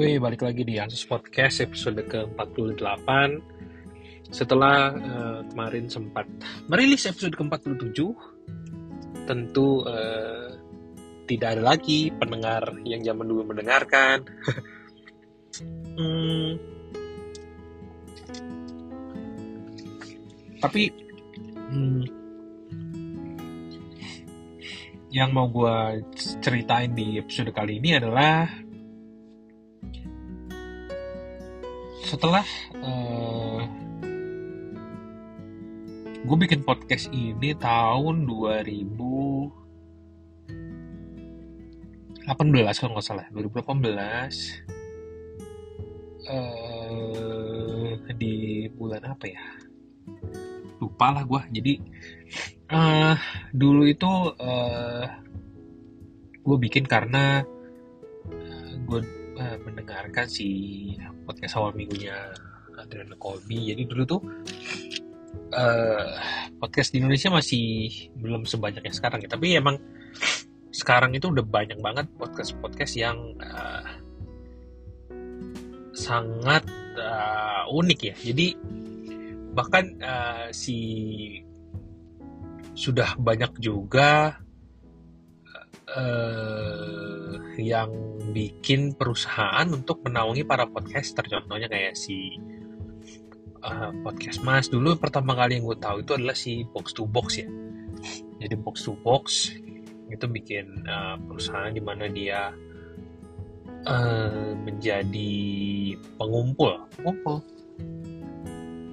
Wih, balik lagi di Ansus Podcast episode ke-48. Setelah uh, kemarin sempat merilis episode ke-47 Tentu uh, tidak ada lagi pendengar yang zaman dulu mendengarkan. Hmm, Tapi hmm, Yang mau gue ceritain di episode kali ini adalah setelah uh, gue bikin podcast ini tahun 2018 kalau nggak salah. 2018 uh, di bulan apa ya? Lupa lah gue jadi uh, dulu itu uh, gue bikin karena uh, gue uh, mendengarkan si podcast awal minggunya Adrian Colby. Jadi dulu tuh uh, podcast di Indonesia masih belum sebanyak yang sekarang ya. Tapi emang sekarang itu udah banyak banget podcast-podcast yang uh, sangat uh, unik ya. Jadi bahkan uh, si sudah banyak juga uh, yang bikin perusahaan untuk menaungi para podcaster. Contohnya kayak si uh, podcast mas. Dulu pertama kali yang gue tahu itu adalah si box to box ya. Jadi box to box itu bikin uh, perusahaan di mana dia uh, menjadi pengumpul. Pengumpul.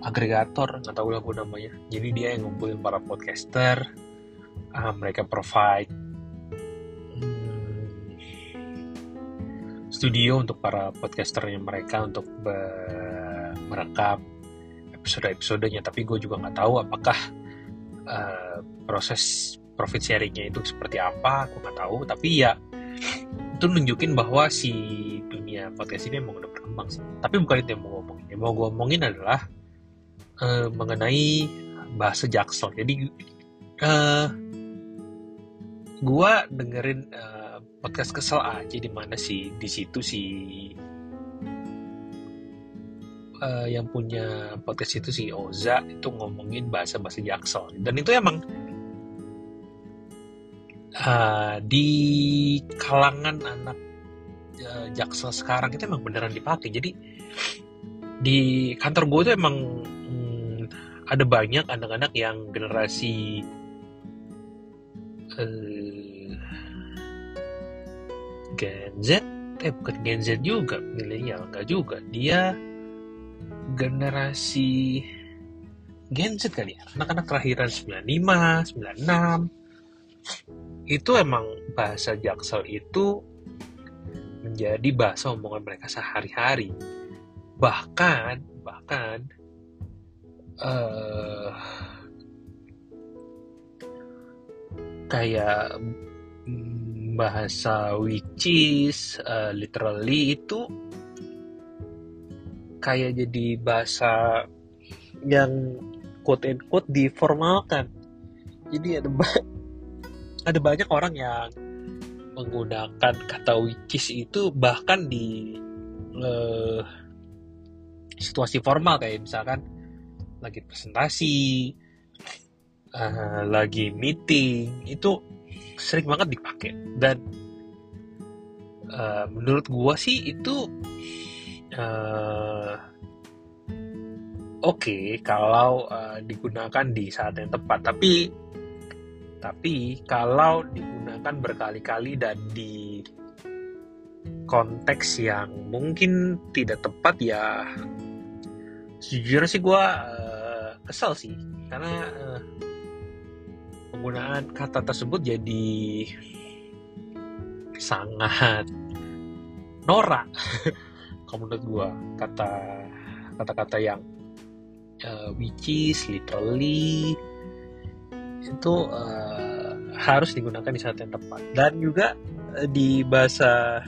Agregator nggak tahu lah gue namanya. Jadi dia yang ngumpulin para podcaster uh, mereka provide studio untuk para podcasternya mereka untuk merekam episode-episodenya. Tapi gue juga nggak tahu apakah uh, proses profit sharingnya itu seperti apa aku nggak tahu. Tapi ya itu nunjukin bahwa si dunia podcast ini emang udah berkembang sih. Tapi bukan itu yang mau ngomongin. Yang mau gue ngomongin adalah uh, mengenai bahasa jaksel. Jadi uh, gue dengerin uh, podcast kesel aja di mana sih? Di situ si uh, yang punya podcast itu si Oza itu ngomongin bahasa bahasa Jaksel. Dan itu emang uh, di kalangan anak uh, Jaksel sekarang itu emang beneran dipakai. Jadi di kantor gue itu emang hmm, ada banyak anak-anak yang generasi Gen Z eh bukan Gen Z juga milenial enggak juga. Dia generasi Gen Z kali ya? Anak-anak kelahiran 95 96 itu emang bahasa Jaksel itu menjadi bahasa omongan mereka sehari-hari. Bahkan bahkan uh, kayak bahasa which is uh, literally itu kayak jadi bahasa yang quote and quote diformalkan. Jadi ada ba ada banyak orang yang menggunakan kata which is itu bahkan di uh, situasi formal kayak misalkan lagi presentasi uh, lagi meeting itu sering banget dipakai. Dan uh, menurut gua sih itu uh, oke okay, kalau uh, digunakan di saat yang tepat. Tapi tapi kalau digunakan berkali-kali dan di konteks yang mungkin tidak tepat ya sejujurnya sih gue uh, kesel sih. Karena uh, penggunaan kata tersebut jadi sangat norak. Kalau menurut gue kata kata-kata yang uh, which is literally itu uh, harus digunakan di saat yang tepat. Dan juga uh, di bahasa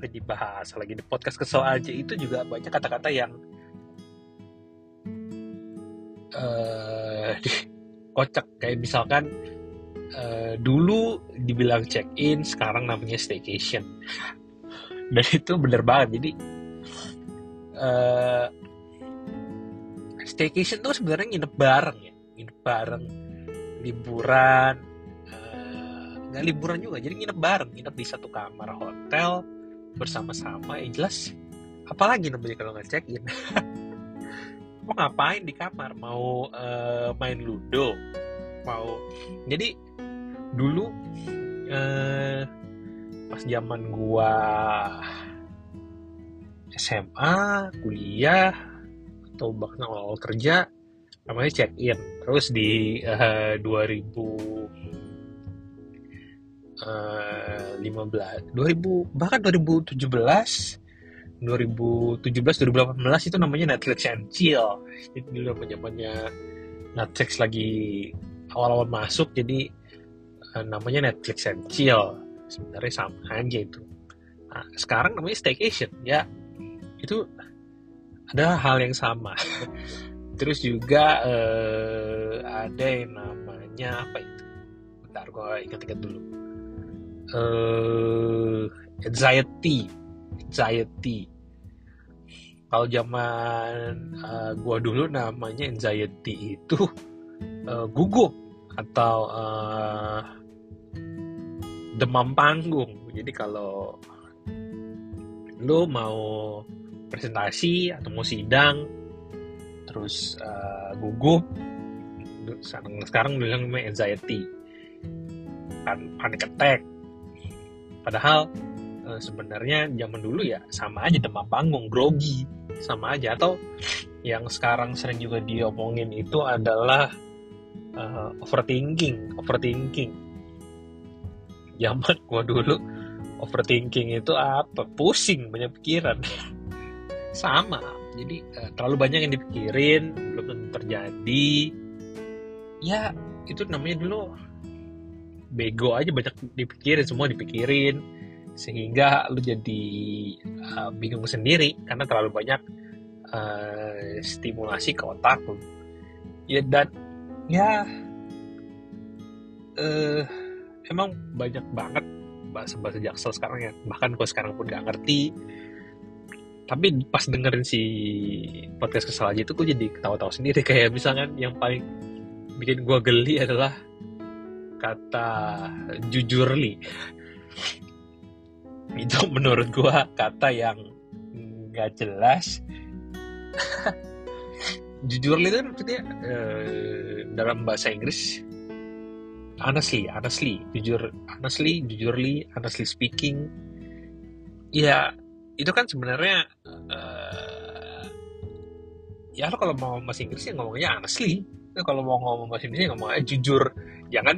di bahasa lagi di podcast kesel aja itu juga banyak kata-kata yang uh, kocak. Kayak misalkan uh, dulu dibilang check in sekarang namanya staycation. Dan itu bener banget. Jadi uh, staycation tuh sebenarnya nginep bareng ya. Nginep bareng. Liburan uh, nggak liburan juga. Jadi nginep bareng. Nginep di satu kamar hotel bersama-sama. Ya jelas apalagi namanya kalau nggak check in mau ngapain di kamar? Mau uh, main ludo? Mau jadi dulu uh, pas zaman gua SMA kuliah atau bahkan awal-awal kerja namanya check in terus di uh, 2000 uh, 15 2000 bahkan 2017 2017 2018 itu namanya Netflix and Chill. Jadi dulu zamannya Netflix lagi awal-awal masuk jadi uh, namanya Netflix and Chill. Sebenarnya sama aja itu. Nah, sekarang namanya staycation ya. Itu adalah hal yang sama. Terus juga uh, ada yang namanya apa itu? Bentar gue ingat-ingat dulu. Uh, anxiety anxiety. Kalau zaman uh, gua dulu namanya anxiety itu uh, gugup atau uh, demam panggung. Jadi kalau lo mau presentasi atau mau sidang terus uh, gugup sekarang sekarang bilang namanya anxiety. Kan panic attack. Padahal uh, sebenarnya zaman dulu ya sama aja demam panggung, grogi, sama aja. Atau yang sekarang sering juga diomongin itu adalah uh, overthinking, overthinking. Zaman gua dulu overthinking itu apa? Pusing, banyak pikiran. sama. Jadi uh, terlalu banyak yang dipikirin, belum terjadi. Ya, itu namanya dulu bego aja banyak dipikirin semua dipikirin sehingga lu jadi uh, bingung sendiri karena terlalu banyak uh, stimulasi ke otak lu. Ya dan ya uh, emang banyak banget bahasa-bahasa jaksel sekarang ya. Bahkan gue sekarang pun gak ngerti. Tapi pas dengerin si podcast kesal aja itu gue jadi ketawa-tawa sendiri. Kayak misalnya yang paling bikin gue geli adalah kata jujurli itu menurut gua kata yang nggak jelas. Jujur itu maksudnya uh, dalam bahasa Inggris honestly honestly jujur honestly jujurly honestly speaking ya itu kan sebenarnya uh, ya lo kalau mau bahasa Inggris ya ngomongnya honestly. Kalau mau ngomong bahasa Indonesia ngomongnya jujur. Jangan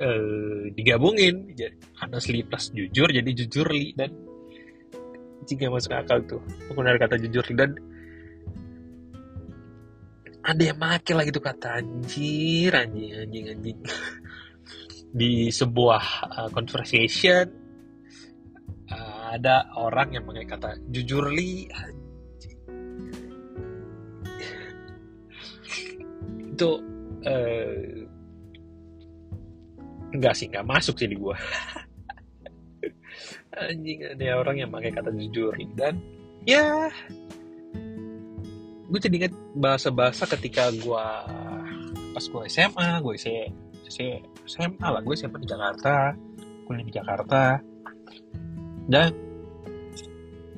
uh, digabungin. Honestly plus jujur jadi jujur li. Dan jika masuk akal tuh penggunaan kata jujur dan ada yang make lagi tuh kata anjir anjing anjing anjing. Di sebuah uh, conversation ada orang yang pakai kata jujur li. Itu uh, Enggak sih, enggak masuk sih di gua. Anjing ada orang yang pakai kata jujur dan ya gue jadi inget bahasa-bahasa ketika gue pas gue SMA, gue SMA, SMA lah, gue SMA di Jakarta, kuliah di Jakarta, dan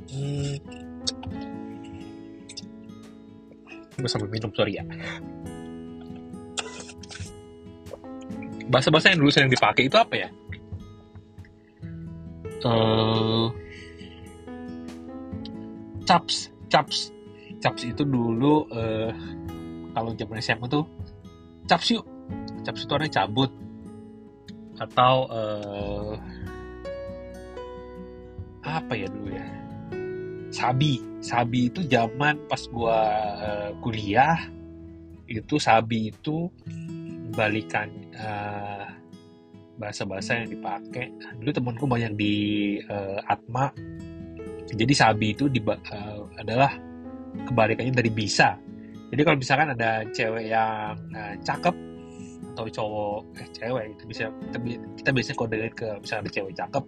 hmm, gue sambil minum sorry ya. Bahasa-bahasa yang dulu sering dipakai itu apa ya? Uh, caps, caps, caps itu dulu uh, kalau zaman SMA tuh caps yuk, caps itu artinya cabut atau uh, apa ya dulu ya? Sabi, sabi itu zaman pas gua uh, kuliah itu sabi itu balikan uh, bahasa-bahasa yang dipakai. Dulu temanku banyak di uh, Atma. Jadi sabi itu di, uh, adalah kebalikannya dari bisa. Jadi kalau misalkan ada cewek yang uh, cakep atau cowok eh cewek itu bisa kita, kita biasanya kodein ke misalnya ada cewek cakep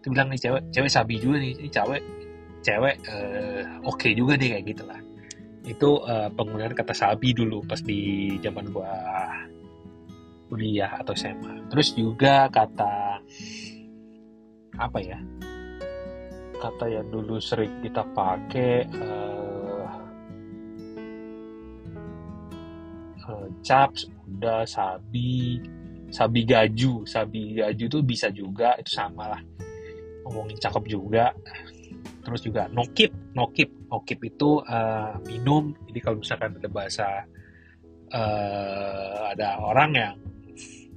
itu bilang nih cewek cewek sabi juga nih ini cewek cewek uh, oke okay juga nih kayak gitu lah itu uh, penggunaan kata sabi dulu pas di zaman gua kuliah atau SMA terus juga kata apa ya kata yang dulu sering kita pakai uh, uh, caps udah sabi sabi gaju. Sabi gaju itu bisa juga itu sama lah. Ngomongin cakep juga. Terus juga nokip nokip. Nokip itu uh, minum. Jadi kalau misalkan ada bahasa uh, ada orang yang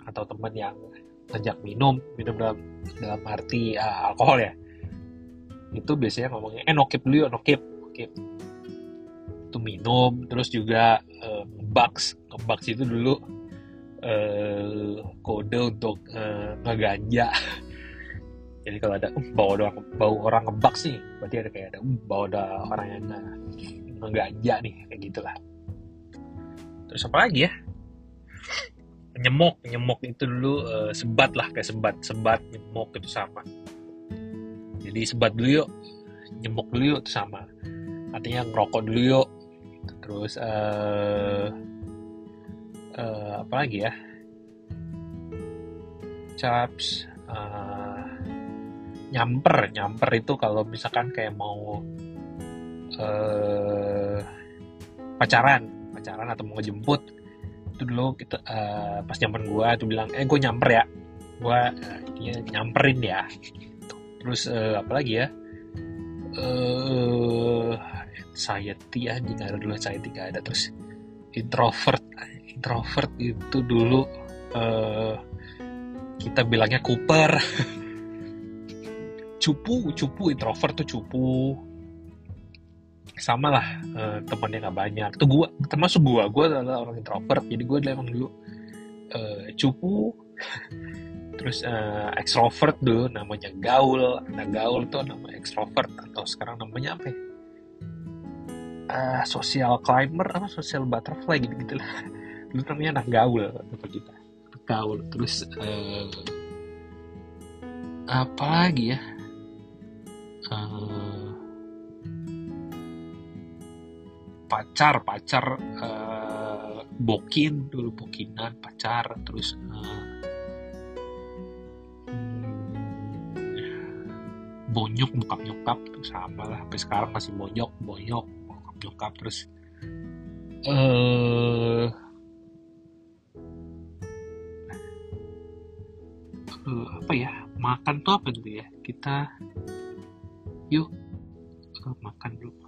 atau teman yang ngajak minum minum dalam dalam arti uh, alkohol ya. Itu biasanya ngomongnya eh nokip dulu yuk nokip nokip. Itu minum terus juga uh, ngebaks ngebaks itu dulu uh, kode untuk uh, ngeganja. Jadi kalau ada uh, bau orang bau orang ngebak sih berarti ada kayak ada uh, bau ada orang yang ngeganja nih kayak gitulah. Terus apa lagi ya nyemok nyemok itu dulu uh, sebat lah kayak sebat sebat nyemok itu sama. Jadi sebat dulu yuk nyemok dulu yuk itu sama. Artinya ngerokok dulu yuk. Terus uh, uh, apa lagi ya? Caps uh, nyamper nyamper itu kalau misalkan kayak mau uh, pacaran pacaran atau mau ngejemput itu dulu kita uh, pas zaman gua tuh bilang eh gue nyamper ya. Gua uh, dia nyamperin ya. Terus uh, apa lagi ya? Uh, anxiety ya jika ada dulu anxiety gak ada. Terus introvert introvert itu dulu uh, kita bilangnya Cooper. Cupu cupu introvert tuh cupu sama lah uh, temannya nggak banyak. Tuh gua termasuk gua. Gua adalah orang introvert jadi gua emang dulu uh, cupu. Terus uh, extrovert dulu namanya gaul. Nah gaul tuh nama extrovert atau sekarang namanya apa ya? Uh, social climber apa social butterfly gitu gitu lah. Dulu namanya anak gaul apa kita. Gaul terus uh, apa lagi ya? Uh, pacar pacar uh, bokin dulu bokinan pacar terus uh, bonyok bokap nyokap tuh sama lah sampai sekarang masih bonyok bonyok bokap nyokap terus uh, uh, apa ya makan tuh apa gitu ya kita yuk uh, makan dulu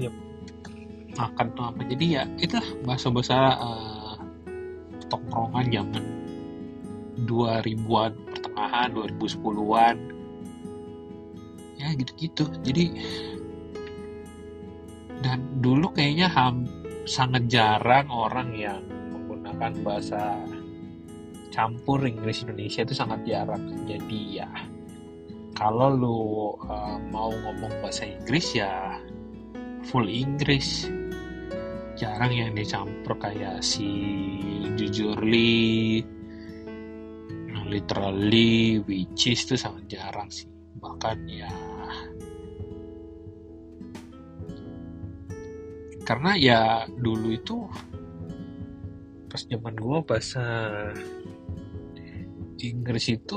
aja. Makan tuh apa. Jadi ya itu bahasa-bahasa uh, tongkrongan zaman 2000-an pertengahan 2010-an ya gitu-gitu. Jadi dan dulu kayaknya ham, sangat jarang orang yang menggunakan bahasa campur Inggris Indonesia itu sangat jarang. Jadi ya kalau lu uh, mau ngomong bahasa Inggris ya full Inggris. Jarang yang dicampur kayak si jujurly literally which is itu sangat jarang sih. Bahkan ya karena ya dulu itu pas zaman gue bahasa Inggris itu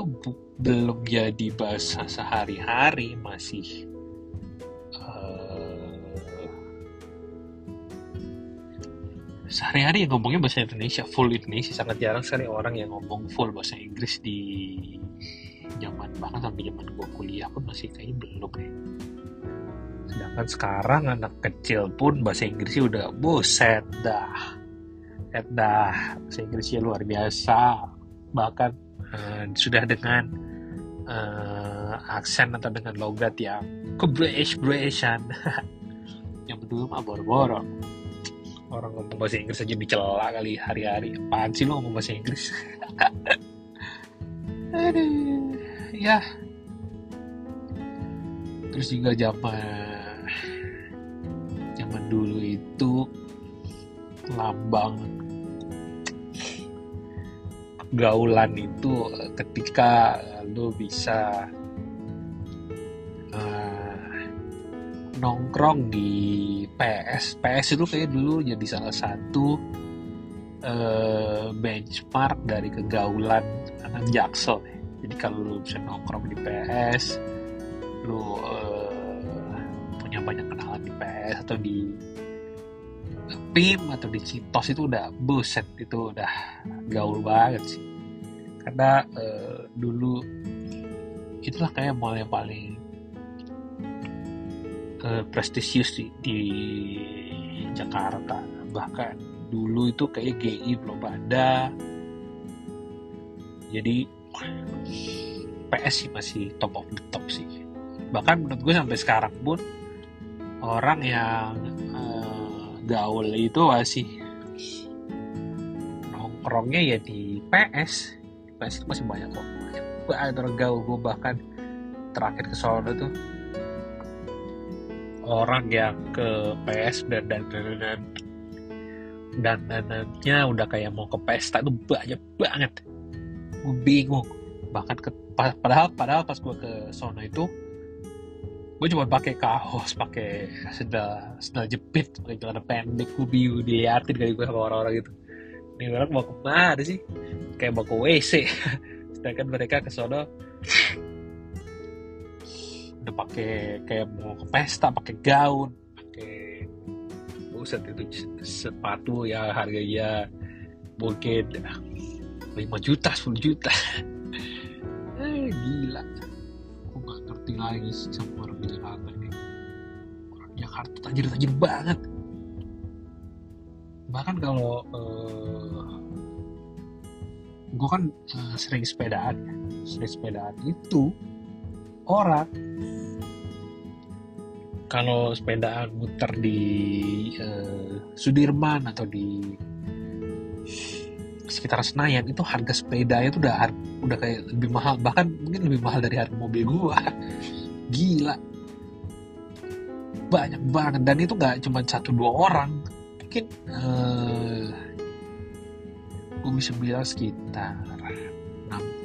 belum jadi bahasa sehari-hari masih sehari-hari yang ngomongnya bahasa Indonesia full Indonesia. Sangat jarang sekali orang yang ngomong full bahasa Inggris di zaman bahkan sampai zaman gue kuliah pun masih kayaknya belum. Ya sedangkan sekarang anak kecil pun bahasa Inggrisnya udah buset dah. Set dah. Bahasa Inggrisnya luar biasa. Bahkan uh, sudah dengan uh, aksen atau dengan logat yang ke British Britishan yang berdua mah boro-boro orang ngomong bahasa Inggris aja dicela kali hari-hari. Apaan sih lo ngomong bahasa Inggris? Aduh ya. Terus juga zaman dulu itu lambang. Gaulan itu ketika lu bisa nongkrong di PS PS itu kayak dulu jadi salah satu uh, benchmark dari kegaulan anak jaksel jadi kalau lu bisa nongkrong di PS lu uh, punya banyak kenalan di PS atau di PIM atau di Citos itu udah buset itu udah gaul banget sih. Karena uh, dulu itulah kayak mall yang paling uh, prestisius di, di Jakarta. Bahkan dulu itu kayak GI belum ada. Jadi PS sih masih top of the top sih. Bahkan menurut gue sampai sekarang pun orang yang uh, gaul itu masih nongkrongnya ya di PS PS itu masih banyak kok. Banyak banget gaul gue bahkan terakhir ke Solo tuh orang yang ke PS dan dan dan dan dan danannya udah kayak mau ke pesta itu banyak banget. Gue bingung. Bahkan ke padahal padahal pas gue ke sono itu gue cuma pakai kaos pakai sendal sendal jepit pakai celana pendek. Gue bingung diliatin kali gue sama orang-orang gitu ini orang mau ke mana sih? Kayak mau ke WC sedangkan mereka ke sono udah pakai kayak mau ke pesta pakai gaun pakai buset itu sepatu ya harganya mungkin 5 juta 10 juta. Eh, gila. Aku gak ngerti lagi sama orang Jakarta ini. Orang Jakarta tajir-tajir banget. Bahkan kalau uh, gue kan uh, sering sepedaan ya. Sering sepedaan. Itu orang kalau sepedaan muter di uh, Sudirman atau di sekitar Senayan itu harga sepeda itu udah udah kayak lebih mahal. Bahkan mungkin lebih mahal dari harga mobil gua. Gila. Banyak banget. Dan itu nggak cuma satu dua orang. Mungkin uh, gue bisa bilang sekitar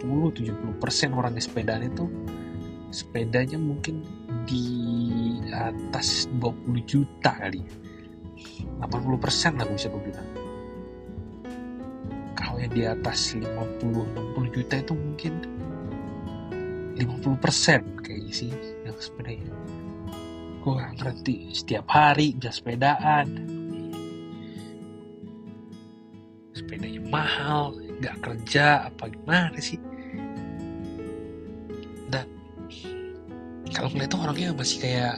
60-70 persen orang di sepedaan itu sepedanya mungkin di atas 20 juta kali 80 persen lah gue bisa gue bilang. Kalau yang di atas 50-60 juta itu mungkin 50 persen kayaknya sih yang sepedanya gue gak ngerti setiap hari bisa sepedaan. Sepedanya mahal gak kerja apa gimana sih kalau tuh orangnya masih kayak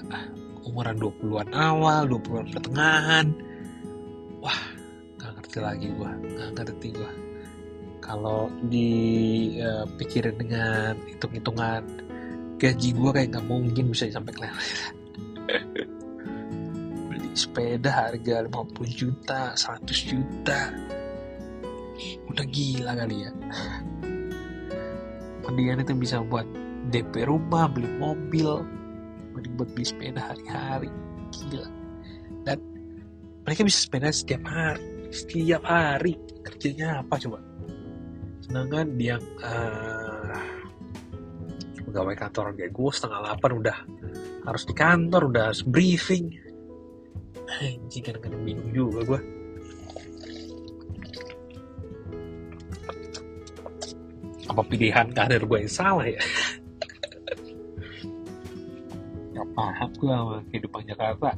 umuran 20-an awal 20-an pertengahan. Wah gak ngerti lagi gue gak ngerti gue kalau dipikirin uh, dengan hitung-hitungan gaji gue kayak gak mungkin bisa sampai kelihatan beli sepeda harga 50 juta 100 juta. Udah gila kali ya. Mendingan itu bisa buat DP rumah beli mobil mending buat beli sepeda hari-hari. Gila. Dan mereka bisa sepeda setiap hari setiap hari. Kerjanya apa coba? Sedangkan dia uh, pegawai kantor kayak gue setengah delapan udah harus di kantor udah harus briefing. Anjing kadang-kadang bingung juga gue apa pilihan karir gue yang salah ya paham gue sama kehidupan Jakarta.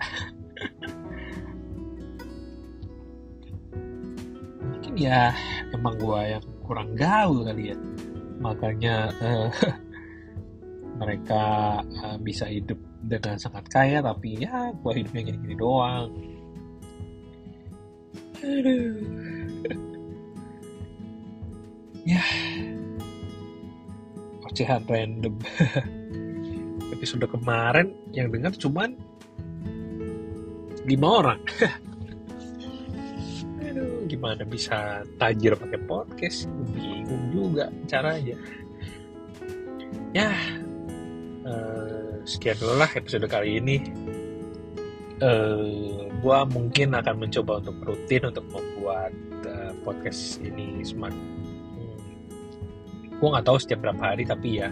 Mungkin ya emang gue yang kurang gaul kali ya. Makanya uh, mereka uh, bisa hidup dengan sangat kaya tapi ya gue hidupnya gini-gini doang. Aduh. Ya. Ocehan random episode kemarin yang dengar cuman lima orang. Aduh gimana bisa tajir pakai podcast? Bingung juga caranya. Ya uh, sekian dulu lah episode kali ini. Uh, gue mungkin akan mencoba untuk rutin untuk membuat uh, podcast ini semakin hmm, gue nggak tahu setiap berapa hari tapi ya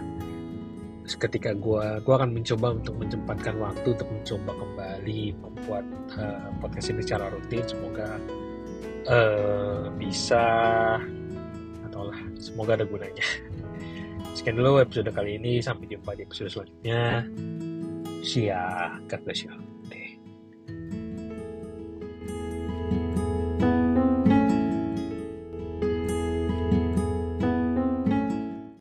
ketika gue gue akan mencoba untuk menyempatkan waktu untuk mencoba kembali membuat uh, podcast ini secara rutin. Semoga uh, bisa atau lah semoga ada gunanya. Sekian dulu episode kali ini. Sampai jumpa di episode selanjutnya. See ya God bless you